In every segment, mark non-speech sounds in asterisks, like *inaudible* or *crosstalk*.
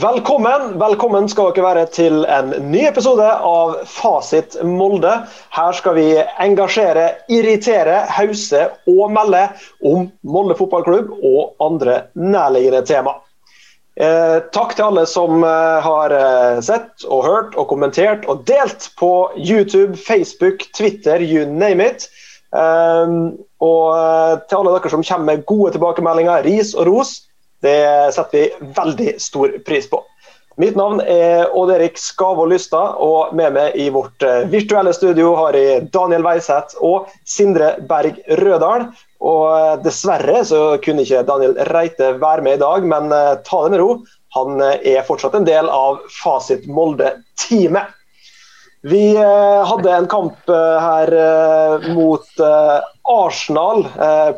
Velkommen velkommen skal dere være til en ny episode av Fasit Molde. Her skal vi engasjere, irritere, hause og melde om Molde fotballklubb og andre nærliggende tema. Eh, takk til alle som eh, har eh, sett og hørt og kommentert og delt på YouTube, Facebook, Twitter, you name it. Eh, og eh, til alle dere som kommer med gode tilbakemeldinger, ris og ros. Det setter vi veldig stor pris på. Mitt navn er Odd Erik Skavå Lystad, og med meg i vårt eh, virtuelle studio har jeg Daniel Weiseth og Sindre Berg Rødal. Og eh, dessverre så kunne ikke Daniel Reite være med i dag, men eh, ta det med ro. Han er fortsatt en del av Fasit Molde-teamet. Vi hadde en kamp her mot Arsenal,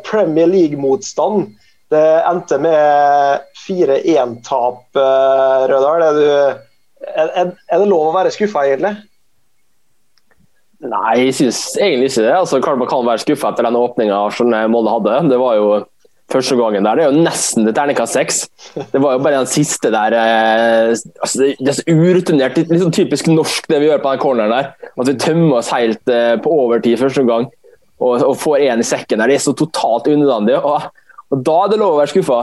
Premier League-motstand. Det endte med 4-1-tap, Rødahl. Er, du, er, er, det lov å være skuffa, egentlig? Nei, jeg syns egentlig ikke det. Altså, Man kan være skuffa etter den åpninga Molde hadde. Det var jo første gangen der. Det er jo nesten til terningkast seks. Det var jo bare den siste der eh, altså, Det er så urutinert. Litt sånn typisk norsk det vi gjør på den corneren der. At vi tømmer oss helt eh, på overtid første gang og, og får én i sekken der. Det er så totalt unødvendig. Og, og da er det lov å være skuffa.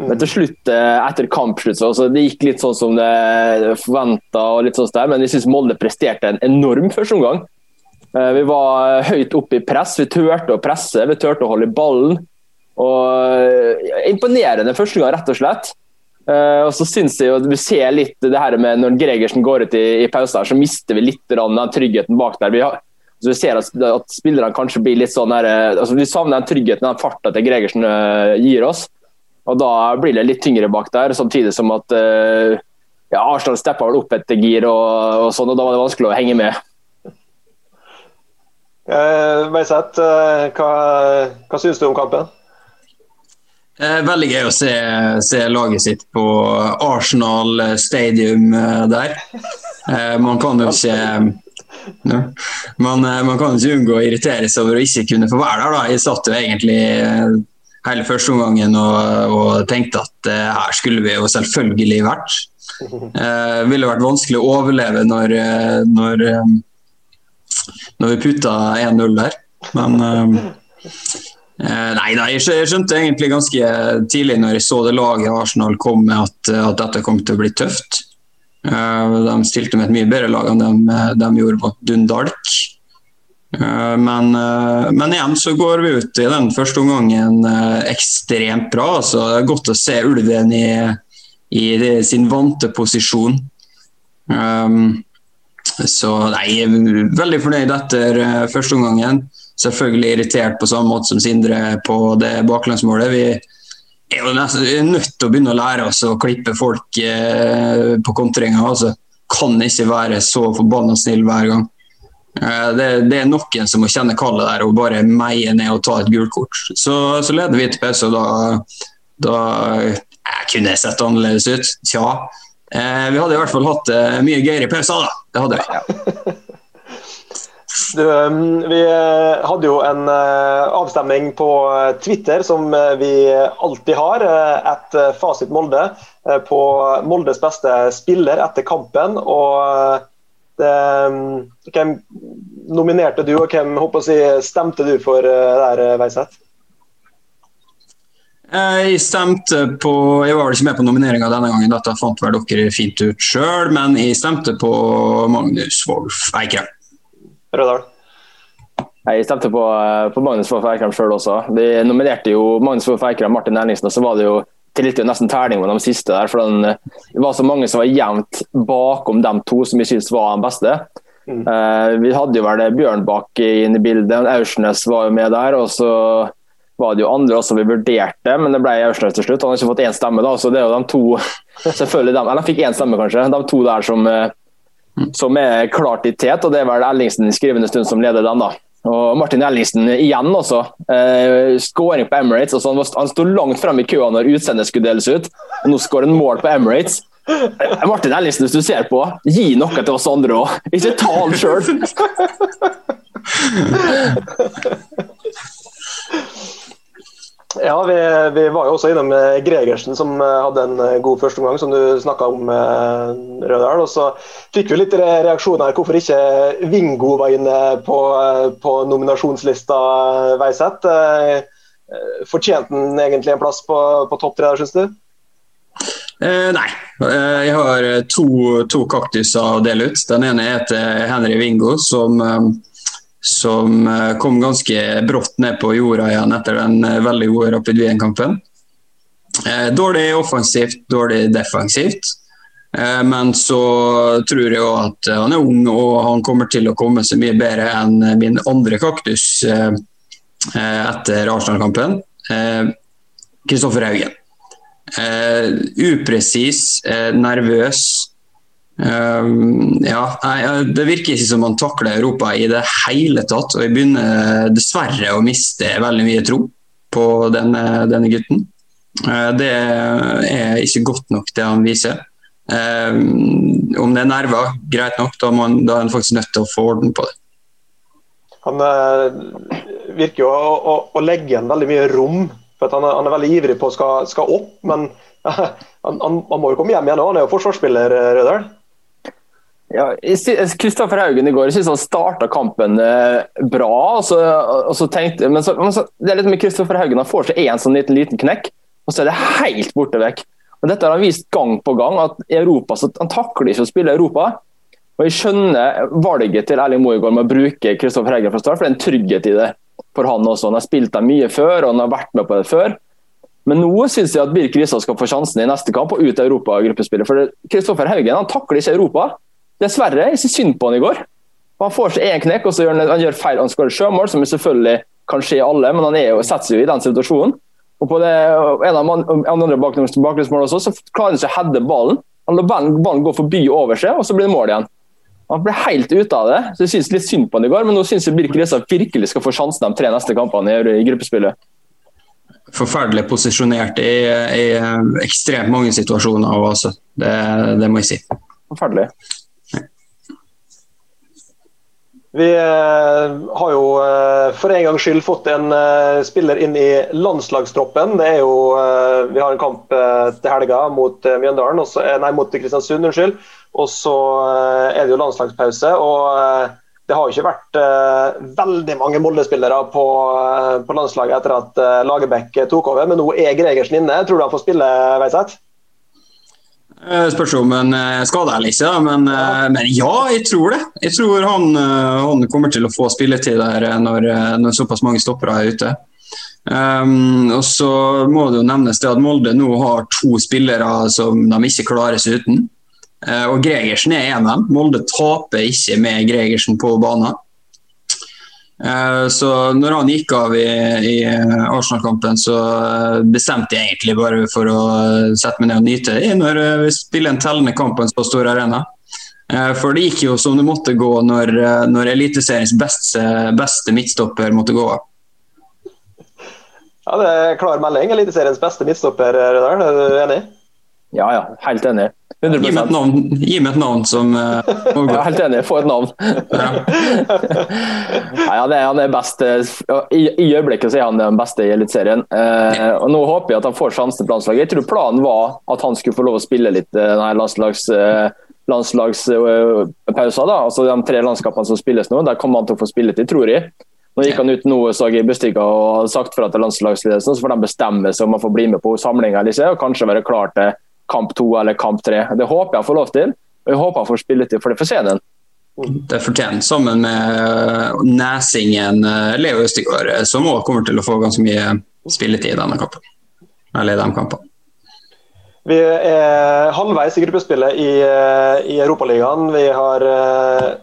Men til slutt, eh, etter kampslutt, så det gikk litt sånn som det forventa. Sånn men jeg syns Molde presterte en enorm første omgang. Eh, vi var høyt oppe i press, vi turte å presse, vi turte å holde i ballen. Og eh, Imponerende første gang, rett og slett. Og så synes jeg jo Vi ser litt det her med når Gregersen går ut i, i pausen, her, så mister vi litt den tryggheten bak der. Vi, har, så vi ser at, at spillerne kanskje blir litt sånn her, altså Vi savner den tryggheten, den farta til Gregersen uh, gir oss. Og Da blir det litt tyngre bak der, samtidig som at uh, ja, Arsenal steppa vel opp etter gir, og, og, sånn, og da var det vanskelig å henge med. Uh, Veiseth, hva, hva syns du om kampen? Eh, veldig gøy å se, se, laget sitt på Arsenal Stadium eh, der. Eh, man kan jo ikke no. man, man, kan ikke unngå å irritere seg over å ikke kunne få være der. Da. Jeg satt jo egentlig hele første omgangen og, og tenkte at her skulle vi jo selvfølgelig vært. Det ville vært vanskelig å overleve når, når, når vi putta 1-0 der. Men Eh, nei, da, jeg skjønte egentlig ganske tidlig når jeg så det laget Arsenal kom med at, at dette kom til å bli tøft. Eh, de stilte med et mye bedre lag enn de, de gjorde mot Dundalk. Eh, men, men, igjen så går vi ut i den første omgangen ekstremt bra. Altså, det er godt å se ulven i, i sin vante posisjon. Um, så nei, veldig fornøyd etter første omgangen selvfølgelig irritert på samme måte som Sindre på det baklengsmålet. Vi er jo nesten nødt til å begynne å lære oss å klippe folk eh, på kontringer. Altså, kan ikke være så forbanna snill hver gang. Eh, det, det, er noen som må kjenne kallet der og bare meie ned og ta et gult kort. Så, så, leder vi til pause, og da, da jeg kunne jeg sett annerledes ut. Tja. Eh, vi hadde i hvert fall hatt eh, mye gøyere pauser, da. Det hadde vi. *laughs* Du, um, vi eh, hadde jo en eh, avstemning på eh, Twitter, som vi alltid har, et Fasit Molde, på Moldes beste spiller etter kampen. og det, um, Hvem nominerte du, og hvem håper si, stemte du for der, Veiseth? Jeg stemte på Jeg var vel ikke med på nomineringa denne gangen, dette fant vel dere fint ut sjøl, men jeg stemte på Magnus Wolff Eikrem. Rødal? Jeg stemte på, eh, på Magnus Wolff Eikrem sjøl også. De nominerte jo Magnus Wolff Eikrem Martin Erlingsen, og så var det jo til nesten terning med de siste der. for den, Det var så mange som var jevnt bakom de to som vi syntes var de beste. Mm. Uh, vi hadde jo vel Bjørn bak inne i bildet, Aursnes var jo med der. og så var det jo andre også vi vurderte, men det ble Aursnes til slutt. Han har ikke fått én stemme, da, så det er jo de to *laughs* selvfølgelig de, Eller han fikk én stemme, kanskje. De to der som, eh, som er klart i tet, og det er vel Ellingsen i skrivende stund som leder den. da. Og Martin Ellingsen igjen også. Eh, Skåring på Emirates. Altså han, han sto langt frem i køa når utseendet skulle deles ut. og Nå skårer han mål på Emirates. Eh, Martin Ellingsen, hvis du ser på, gi noe til oss andre òg. Ikke ta alt sjøl. *laughs* Ja, vi, vi, var jo også innom eh, Gregersen, som eh, hadde en eh, god førsteomgang, som du snakka om, Rødal. Og så fikk vi litt reaksjoner her. hvorfor ikke Vingo var inne på, på nominasjonslista, Veiseth. Fortjente han egentlig en plass på, på topp tre der, syns du? Eh, nei. Jeg har to, to kaktuser å dele ut. Den ene er til Henry Vingo, som som eh, kom ganske brått ned på jorda igjen etter den eh, veldig gode Rapid Wien-kampen. Eh, dårlig offensivt, dårlig defensivt. Men så tror jeg at han er ung og han kommer til å komme så mye bedre enn min andre kaktus etter Arsenal-kampen. Kristoffer Haugen. Upresis, nervøs, Um, ja, Det virker ikke som han takler Europa i det hele tatt. og Jeg begynner dessverre å miste veldig mye tro på denne, denne gutten. Uh, det er ikke godt nok, det han viser. Uh, om det er nerver, greit nok, da, man, da er han faktisk nødt til å få orden på det. Han uh, virker jo å, å, å, legge igjen veldig mye rom. for han er, han, er, veldig ivrig på å skal, skal opp, men *laughs* han, han, han, må jo komme hjem igjen. Han er jo forsvarsspiller, Rødal. Ja, Kristoffer Haugen i går jeg synes han starta kampen eh, bra. Og så, og så tenkte, men, så, men så, det er litt med Kristoffer Haugen, han får seg en sånn liten, liten knekk, og så er det helt borte vekk. Og Dette har han vist gang på gang, at Europa, han takler ikke å spille Europa. Og Jeg skjønner valget til Erling går med å bruke Kristoffer Haugen fra start, for det er en trygghet i det for han også. Han har spilt der mye før, og han har vært med på det før. Men nå syns jeg at Birk Risa skal få sjansen i neste kamp og ut av Europa-gruppespillet. For Kristoffer Haugen han takler ikke Europa. Dessverre, jeg synes synd på han i går. Han får seg én knekk, og så gjør han, han gjør feil. Han skårer sjømål, som selvfølgelig kan skje alle, men han er jo, setter seg jo i den situasjonen. Og på det, en av de andre bakgrunnsmål også, så klarer han ikke å heade ballen. Han lar ballen gå forbi over seg, og så blir det mål igjen. Han ble helt ute av det, så jeg synes litt synd på han i går. Men nå syns jeg Birk Reza virkelig skal få sjansen de tre neste kampene i, i gruppespillet. Forferdelig posisjonert i, i, ekstremt mange situasjoner. Også. Det, det må jeg si. Forferdelig. Vi eh, har jo eh, for en gangs skyld fått en eh, spiller inn i landslagstroppen. Det er jo, vi har en kamp til helga mot Mjøndalen, også, nei, mot Kristiansund. unnskyld. Og så er det jo landslagspause. og Det har jo ikke vært veldig mange Molde-spillere på, på, landslaget etter at Lagerbäck tok over, men nå er Gregersen inne. Tror du han får spille, Veiseth? Eh, spørs om han er skada eller ikke, men. Eh, men, ja, jeg tror det. Jeg tror han, eh, han kommer til å få spilletid der når, når såpass mange stoppere er ute. Um, og så må det jo nevnes det at Molde nå har to spillere som de ikke klarer seg uten. Uh, og Gregersen er en av dem. Molde taper ikke med Gregersen på banen. Eh, så når han gikk av i, i Arsenal-kampen, så eh, bestemte jeg egentlig bare for å sette meg ned og nyte det når eh, vi spiller en tellende kamp på en så stor arena. For det gikk jo som det måtte gå når, når Eliteseriens beste, beste midtstopper måtte gå av. Ja, det er klar melding. Eliteseriens beste midtstopper, Rødal. Er du enig? Ja, ja. Helt enig. 100%. Gi meg et navn, meg et navn som *laughs* uh, er helt enig, få et navn. ja. *laughs* Nei, han, er, han er best I, I øyeblikket så er han den beste i Eliteserien. Uh, og nå håper jeg at han får sjansen på landslaget. Jeg tror planen var at han skulle få lov å spille litt uh, denne landslags, uh, landslagspausa. altså De tre landskapene som spilles nå, der kommer han til å få spille til, tror jeg. Nå gikk han ut nå så jeg Bustiga og sagt fra til landslagsledelsen, så får de bestemme seg om han får bli med på samlinga og kanskje være klar til kamp to eller kamp tre. Det håper jeg får lov til, og jeg håper jeg får spilletid, for det fortjener han. Det fortjener sammen med nesingen eh, Leo Østegård, eh, som òg kommer til å få ganske mye spilletid i denne kampen. Eller i de kampene. Vi er halvveis i gruppespillet i, eh, i Europaligaen. Vi har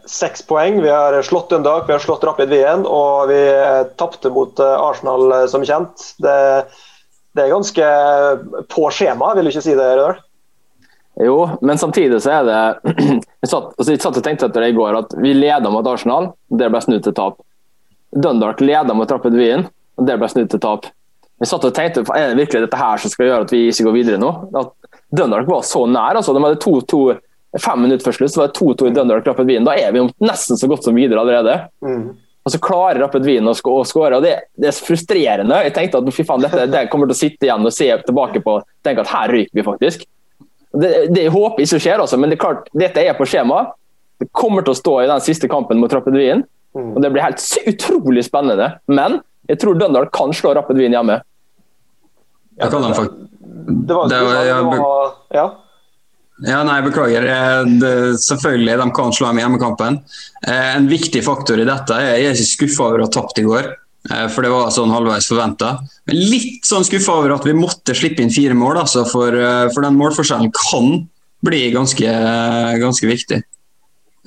seks poeng. Vi har slått Dundalk, vi har slått Rapid Wien, og vi tapte mot Arsenal, som kjent. Det det er ganske på skjema, vil du ikke si det, Rødahl? Jo, men samtidig så er det *clears throat* Jeg satt, altså jeg satt og tenkte etter det i går at vi leda mot Arsenal, det ble snudd til tap. Dundalk leda mot Rapid Wien, og det ble snudd til tap. Jeg satt og tenkte, Er det virkelig dette her som skal gjøre at vi ikke går videre nå? At Dundalk var så nær. altså De hadde to, to, fem minutter før slutt, så var det 2-2 i Dundalk Rapid Wien. Da er vi nesten så godt som videre allerede. Mm. Og så klarer RapidVin å skåre. og det, det, er frustrerende. Jeg tenkte at fy faen, dette det kommer til å sitte igjen og se tilbake på tenke at her ryker vi faktisk. Det, det jeg håper ikke skjer, også, men det er klart, dette er på skjema. Det kommer til å stå i den siste kampen mot Rapid Wien. Mm. og Det blir helt utrolig spennende. Men jeg tror Døndal kan slå Rapid Wien hjemme. Jeg kan den faktisk. Det var, det var, ja, ja. Ja, nei, Beklager. Eh, det, selvfølgelig, de kan slå dem i hjemmekampen. Eh, en viktig faktor i dette er jeg er ikke skuffa over å ha tapt i går, eh, for det var sånn halvveis forventa. Men litt sånn skuffa over at vi måtte slippe inn fire mål, altså, for, for, den målforskjellen kan bli ganske, ganske, viktig.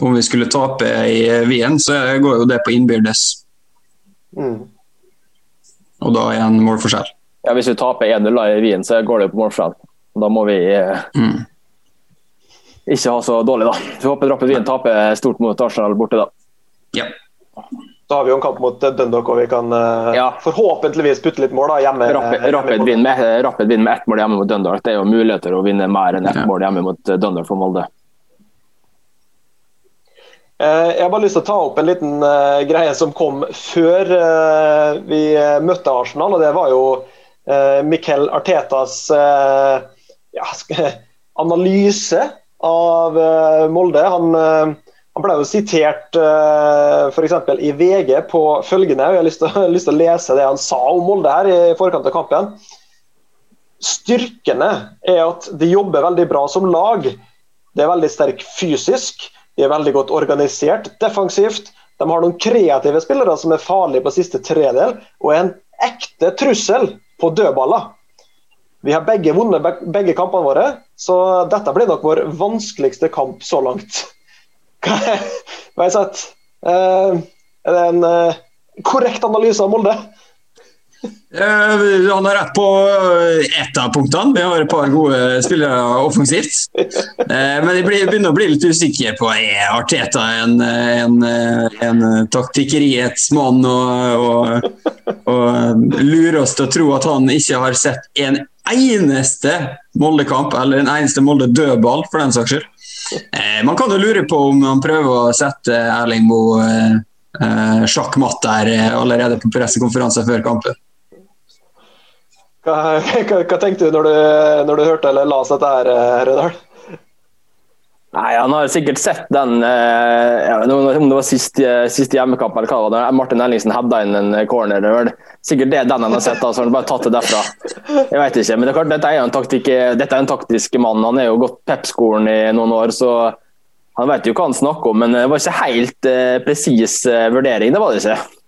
Om vi skulle tape i Wien, så går jo det på innbyrdes. Mm. Og da er en målforskjell. Ja, Hvis vi taper 1-0 i Wien, så går det jo på målforskjell. Da må vi mm ikke ha så dårlig, da. Vi håper Rapid Wien taper stort mot Arsenal borte, da. Ja. Da har vi jo en kamp mot Dundalk, og vi kan uh, ja. forhåpentligvis putte litt mål da, hjemme. Rapid, Rapid, Wien med, Rapid Wien med ett mål hjemme mot Dundalk. Det er jo muligheter å vinne mer enn ett ja. mål hjemme mot eh, Dundalk for Molde. Uh, jeg har bare lyst til å ta opp en liten uh, greie som kom før vi møtte Arsenal, og det var jo Miquel Artetas ja, *laughs* analyse av uh, Molde. Han, uh, han, ble jo sitert eh, f.eks. i VG på følgende, og jeg har lyst til, *laughs* lyst til, å lese det han sa om Molde her i forkant av kampen. Styrkene er at de jobber veldig bra som lag. Det er veldig sterk fysisk, de er veldig godt organisert defensivt. De har noen kreative spillere som er farlige på siste tredel, og er en ekte trussel på dødballer. Vi har begge vunnet begge kampene våre, så dette blir nok vår vanskeligste kamp så langt. *laughs* Hva har jeg sett? Uh, er det en uh, korrekt analyse av Molde? Uh, han har rett på ett av punktene. Vi har et par gode spillere offensivt. Uh, men jeg begynner å bli litt usikker på er Arteta en, en, en taktikkeriets mann og, og, og lurer oss til å tro at han ikke har sett en eneste Molde-kamp, eller en eneste Molde-dødball, for den saks skyld. Eh, man kan jo lure på om han prøver å sette Erling Moe eh, eh sjakk matt der eh, allerede på pressekonferansen før kampen. Hva, *laughs* hva, hva, tenkte du når, du når du hørte eller leste dette her, eh, Rødahl? Nei, Han har sikkert sett den eh, Om det var siste, siste hjemmekamp eller hva det var. Martin Ellingsen hadde inn en corner. Det var sikkert det den han har sett. så han bare tatt det derfra. Jeg vet ikke. Men det er klart, dette er jo en, taktik, dette er en taktisk mann. Han har jo gått Pep-skolen i noen år, så han vet jo hva han snakker om. Men det var ikke helt eh, presis eh, vurdering, det var det ikke.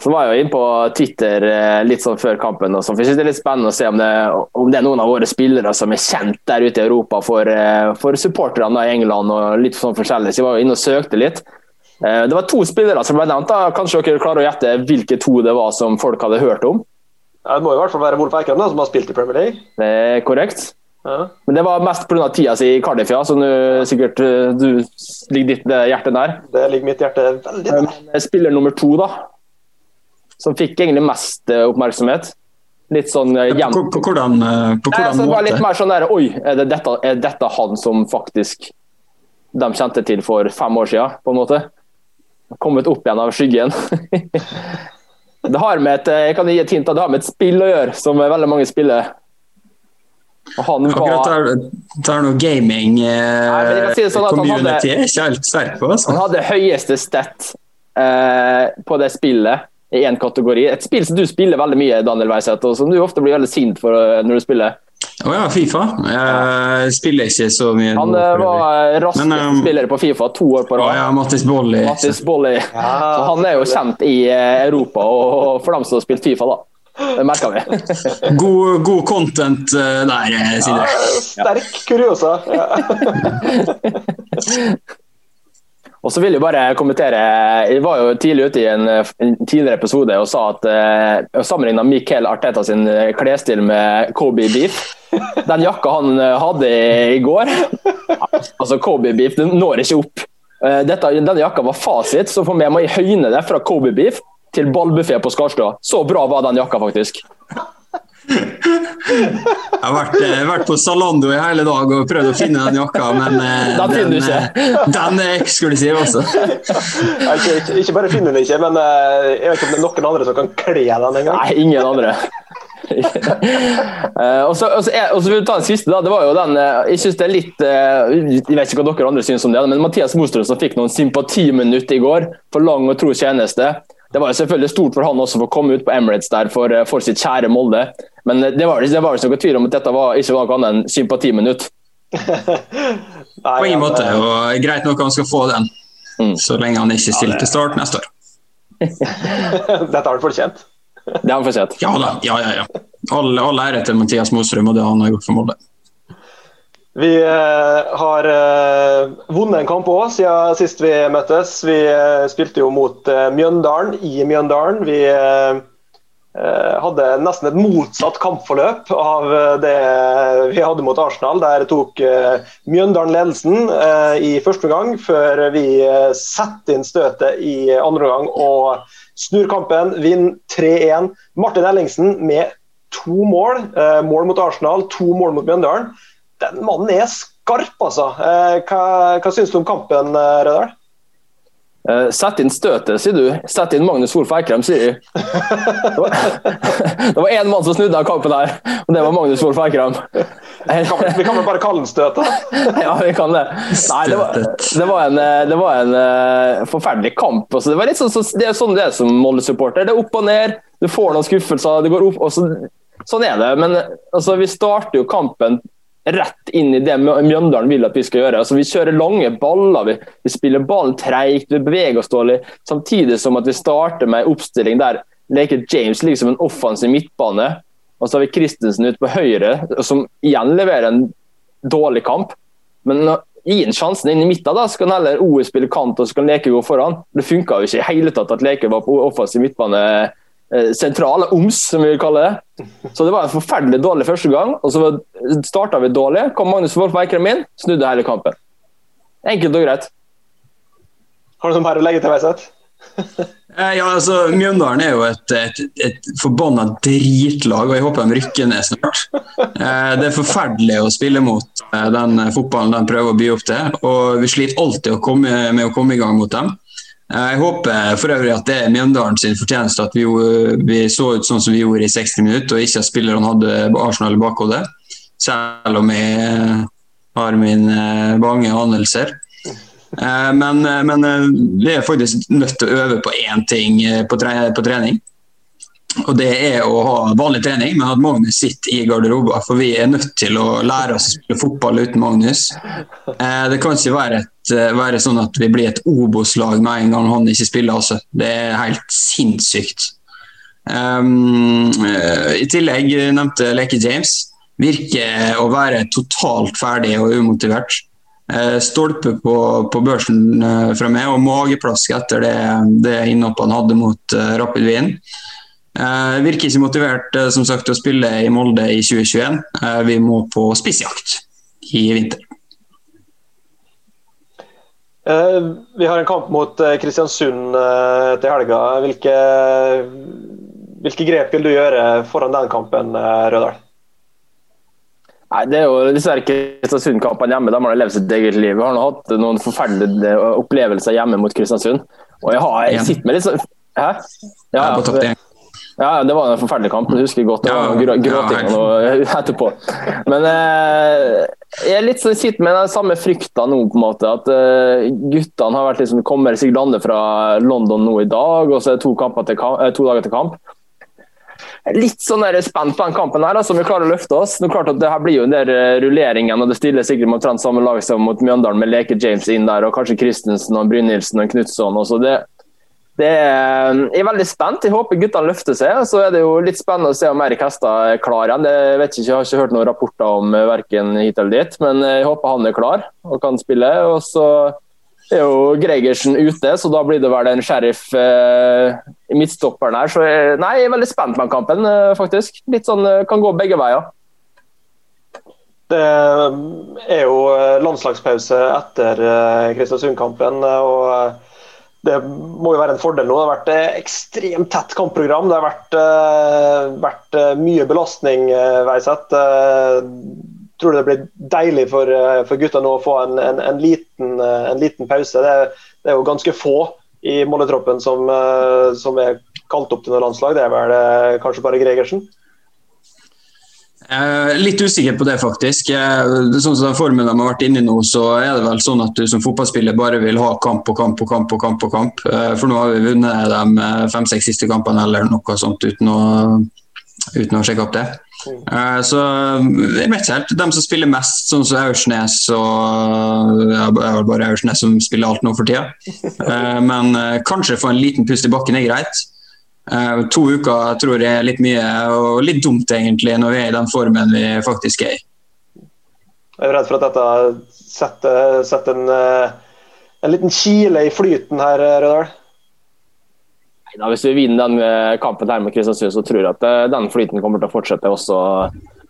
Så var jeg jo inne på Twitter eh, litt sånn før kampen. og så jeg synes Det er litt spennende å se om det, om det, er noen av våre spillere som er kjent der ute i Europa for, eh, for supporterne i England og litt sånn forskjellig. Så jeg var jo inne og søkte litt. Eh, det var to spillere som ble nevnt. da. Kanskje dere klarer å gjette hvilke to det var som folk hadde hørt om? Ja, det må i hvert fall være Wolf Eikrem, som har spilt i Premier League. Det er korrekt. Ja. Men det var mest pga. tida si i Cardiff, ja, så nu, sikkert du ligger ditt hjerte nær. Det ligger mitt hjerte veldig nær. Spiller nummer to, da som fikk egentlig mest eh, oppmerksomhet. Litt sånn jevnt. På, på, hvordan, eh, på hvordan måte? Det var litt mer sånn der Oi, er, det dette, er dette han som faktisk de kjente til for fem år siden, på en måte? Kommet opp igjen av skyggen. *laughs* det har med et, jeg kan gi et hint, det har med et spill å gjøre, som veldig mange spiller. Han var Akkurat tar noe gaming eh, si sånn community er ikke helt sterk på. Altså. Han hadde høyeste stett eh, på det spillet i én kategori. Et spill som du spiller veldig mye, Daniel Weiseth, og som du ofte blir veldig sint for eh, når du spiller. Å oh ja, Fifa. Jeg spiller ikke så mye. Han eh, var eh, raskeste um, spiller på Fifa to år på rad. Oh ja, Mattis Bolli. Mattis Bolli. *laughs* Ja, så han er jo kjent i Europa og for dem som har spilt Fifa, da. Det merker vi. *laughs* god, god, content der, Sindre. Ja, sterk kuriosa. Ja. *laughs* Og så vil jeg bare kommentere Jeg var jo tidlig ute i en, en tidligere episode og sa at uh, sammenligna Michael Arteta sin eh, klesstil med Kobe Beef. Den jakka han eh, hadde i går Altså, Kobe Beef den når ikke opp. Dette, denne jakka var fasit, så for meg må jeg høyne det fra Kobe Beef til ballbuffé på Skarstad. Så bra var den jakka, faktisk. Jeg har vært, eh, vært, på Zalando i hele dag og prøvd å finne den jakka, men eh, *laughs* den, eh, den, er eksklusiv, altså. Ikke, ikke, bare finner den ikke, men jeg vet ikke om det er noen andre som kan kle den en gang. Nei, ingen andre. *laughs* uh, og så vil vi ta den siste. da, det var jo den, Jeg synes det er litt uh, Jeg vet ikke hva dere andre synes om det, men Mathias Mostrøm som fikk noen sympatiminutt i går for lang og tro tjeneste. Det var jo selvfølgelig stort for han også for å komme ut på Emirates der for, eh, for sitt kjære Molde. Men det var, det var ikke noe tvil om at dette var, ikke noe annet enn sympatiminutt. *laughs* på ingen måte, og greit nok han skal få den. Mm. Så lenge han ikke stiller til start neste år. *laughs* dette har han fortjent. Det har han fortjent. Ja da. Ja, ja, ja. All, all ære til Mathias Mosrum og det han har gjort for Molde. Vi eh, har eh, vunnet en kamp òg siden sist vi møttes. Vi eh, spilte jo mot Mjøndalen i Mjøndalen. Vi hadde nesten et motsatt kampforløp av det vi hadde mot Arsenal. Der tok Mjøndalen ledelsen i første gang, før vi setter inn støtet i andre gang og snur kampen. Vinner 3-1. Martin Ellingsen med to mål. Mål mot Arsenal, to mål mot Mjøndalen den mannen er skarp, altså. Eh, hva, hva syns du om kampen, eh, Rødahl? Uh, sett inn støtet, sier du. Sett inn Magnus Wolff Eikrem, sier *laughs* de. *laughs* Det var én mann som snudde av kampen her, og det var Magnus Wolff Eikrem. vi kan vel bare kalle den støtet? *laughs* ja, vi kan det. Nei, det var, det var en, det var en forferdelig kamp. Altså, det, sånn, så, det, er sånn det er som Molde-supporter. Det er opp og ned. Du får noen skuffelser, det går opp. Så, sånn er det. Men altså, vi starter jo kampen rett inn i det Mjøndalen vil at vi skal gjøre. Altså, vi kjører lange baller, vi, vi spiller ballen treigt, vi beveger oss dårlig. Samtidig som at vi starter med en oppstilling der leker James liksom som en offensiv midtbane. Og så har vi Christensen ute på høyre, som igjen leverer en dårlig kamp. Men gi en sjansen inn i midten, da, så kan heller OE spille kant og så kan Leke gå foran. Det funka jo ikke i hele tatt at Leke var på offensiv midtbane sentrale OMS, som vi vil kalle det. Så det var en forferdelig dårlig første gang. og Så starta vi dårlig. Kom Magnus Wolff Eikrem inn, snudde hele kampen. Enkelt og greit. Har du noe mer å legge til, Veiseth? Eh, ja, altså, Mjøndalen er jo et, et, et forbanna dritlag, og jeg håper de rykker ned snart. Eh, det er forferdelig å spille mot den fotballen de prøver å by opp til. og Vi sliter alltid å komme, med å komme i gang mot dem. Jeg håper for øvrig at det er Mjøndalen sin fortjeneste at vi, vi, så ut sånn som vi gjorde i 60 minutter, og ikke at spillerne hadde Arsenal i bakhodet. Selv om jeg har mine bange anelser. Eh, men, men vi er faktisk nødt til å øve på én ting på, trening. Og Det er å ha vanlig trening, men at Magnus sitter i garderoben. For vi er nødt til å lære oss å spille fotball uten Magnus. Eh, det kan ikke være, et, eh, være sånn at vi blir et Obos-lag med en gang han ikke spiller. Også. Det er helt sinnssykt. Um, I tillegg nevnte Leke James. Virker å være totalt ferdig og umotivert. Stolpe på, på børsen fra meg og mageplask etter det, det innhoppet han hadde mot Rapid Wien. Uh, virker ikke motivert uh, som sagt, til å spille i Molde i 2021. Uh, eh, vi må på spissjakt i vinter. Vi har en kamp mot Kristiansund til helga. Hvilke, hvilke, grep vil du gjøre foran den kampen, Rødahl? Nei, Det er jo dessverre Kristiansund-kampene hjemme. De har levd sitt eget liv. Vi har nå hatt noen forferdelige opplevelser hjemme mot Kristiansund. Og jeg har jeg sitter med litt sånn Hæ? Ja, ja, ja, det var en forferdelig kamp. Jeg husker godt. Det var gråting ja, etterpå. Men eh, jeg er litt sånn, sitter med den samme frykta nå, på en måte. At uh, guttene har vært liksom, kommer sikkert lande fra London nå i dag, og så er det to, kamp, eh, to dager til kamp. Litt sånn der spent på den kampen her, altså, om vi klarer å løfte oss. Nå klart at det her blir jo den del eh, rulleringen, og det stiller sikkert omtrent samme lag som mot Mjøndalen, med Leke James inn der, og kanskje Christensen og Brynildsen og Knutson. Det, er, jeg er veldig spent. Jeg håper guttene løfter seg. Så er det jo litt spennende å se om Erik Hestad er klar igjen. Jeg, ikke, jeg har ikke hørt noen rapporter om eh, verken hit eller dit, men jeg håper han er klar og kan spille. Og så er jo Gregersen ute, så da blir det vel en sheriff eh, i midtstopperen her. Så jeg, nei, jeg er veldig spent med kampen, eh, faktisk. Litt sånn, eh, Kan gå begge veier. Det er jo landslagspause etter Kristiansund-kampen. og det må jo være en fordel nå. Det har vært et ekstremt tett kampprogram. Det har vært, uh, vært uh, mye belastning, uh, Veiseth. Uh, tror det blir deilig for, for gutta nå å få en, en, en, liten, en liten, pause. Det, det, er jo ganske få i Molde-troppen som, som, er kalt opp til noe landslag. Det er vel kanskje bare Gregersen? Eh, litt usikker på det, faktisk. Eh, sånn som den formen de har vært inne i nå, så er det vel sånn at du som fotballspiller bare vil ha kamp og kamp og kamp. og kamp og kamp. Eh, for nå har vi vunnet de fem-seks siste kampene eller noe sånt uten å, uten å sjekke opp det. Uh, så jeg vet helt. De som spiller mest, sånn som Aursnes og Det er vel bare Aursnes som spiller alt nå for tida. Men kanskje få en liten pust i bakken er greit. Uh, to uker tror jeg er litt mye, og litt dumt egentlig, når vi er i den formen vi faktisk er i. Jeg er redd for at dette setter, setter en, eh, en, liten kile i flyten her, Rødahl. Neida, hvis vi vinner den eh, kampen her med Kristiansund, så tror jeg at den flyten kommer til å fortsette også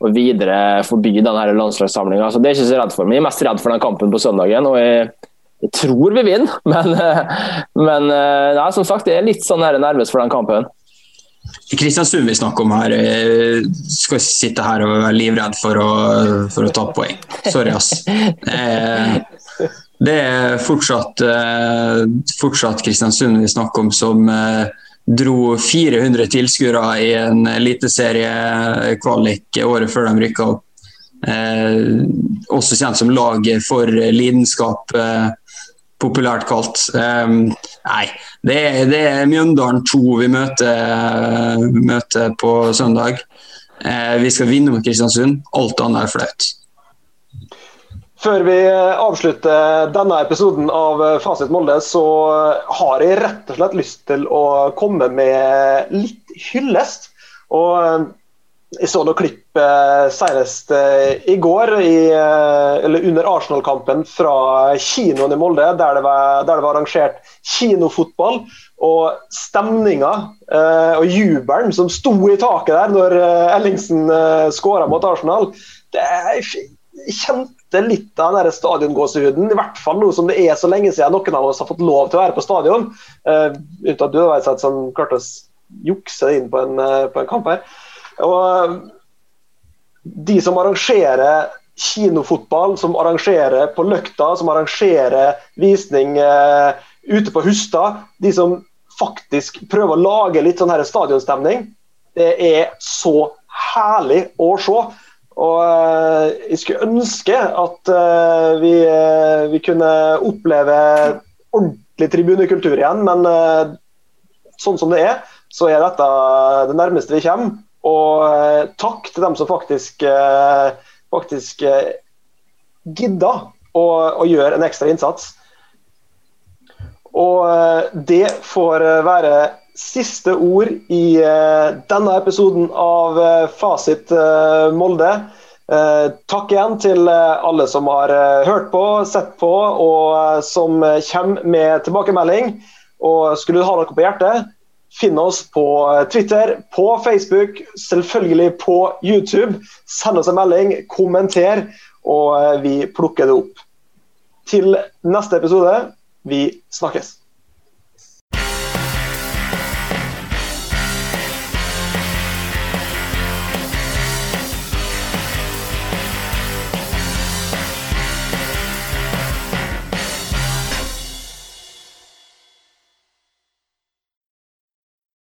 og videre forbi denne landslagssamlinga. Det er jeg ikke så redd for. Men jeg er mest redd for den kampen på søndagen. og jeg jeg tror vi vinner, *laughs* men, men nei, som sagt, jeg er litt sånn nervøs for den kampen. Kristiansund vi snakker om her, jeg skal sitte her og være livredd for å, for å ta poeng. Sorry, ass. Det er fortsatt, eh, fortsatt Kristiansund vi snakker om, som eh, dro 400 tilskuere i en eliteseriekvalik året før de rykka opp. Eh, også kjent som laget for lidenskap. Eh, populært kalt. Um, nei, det er, det er, Mjøndalen 2 vi møter, møter på søndag. Uh, vi skal vinne mot Kristiansund. Alt annet er flaut. Før vi avslutter denne episoden av Fasit Molde, så har jeg rett og slett lyst til å komme med litt hyllest. Og jeg så noen klipp eh, senest eh, i går, i, eh, eller under Arsenal-kampen fra kinoen i Molde, der det, var, der det var arrangert kinofotball. Og stemninga og jubelen som sto i taket der når Ellingsen skåra mot Arsenal, det, kjente litt av den stadiongåsehuden. I hvert fall nå som det er så lenge siden noen av oss har fått lov til å være på stadion. Uten at du, har vært som klarte å jukse inn på en, på en kamp her. Og de som arrangerer kinofotball, som arrangerer på Løkta, som arrangerer visning uh, ute på Hustad, de som faktisk prøver å lage litt sånn her stadionstemning, det er så herlig å se. Og eh, jeg skulle ønske at eh, vi, eh, vi, kunne oppleve ordentlig tribunekultur igjen, men eh, sånn som det er, så er dette det nærmeste vi kommer. Og eh, takk til dem som faktisk, eh, faktisk eh, gidda å, å, gjøre en ekstra innsats. Og det får være siste ord i denne episoden av Fasit Molde. Takk igjen til alle som har hørt på, sett på og som kommer med tilbakemelding. Og skulle du ha noe på hjertet, Finn oss på Twitter, på Facebook, selvfølgelig på YouTube. Send oss en melding, kommenter, og vi plukker det opp. Til neste episode, vi snakkes.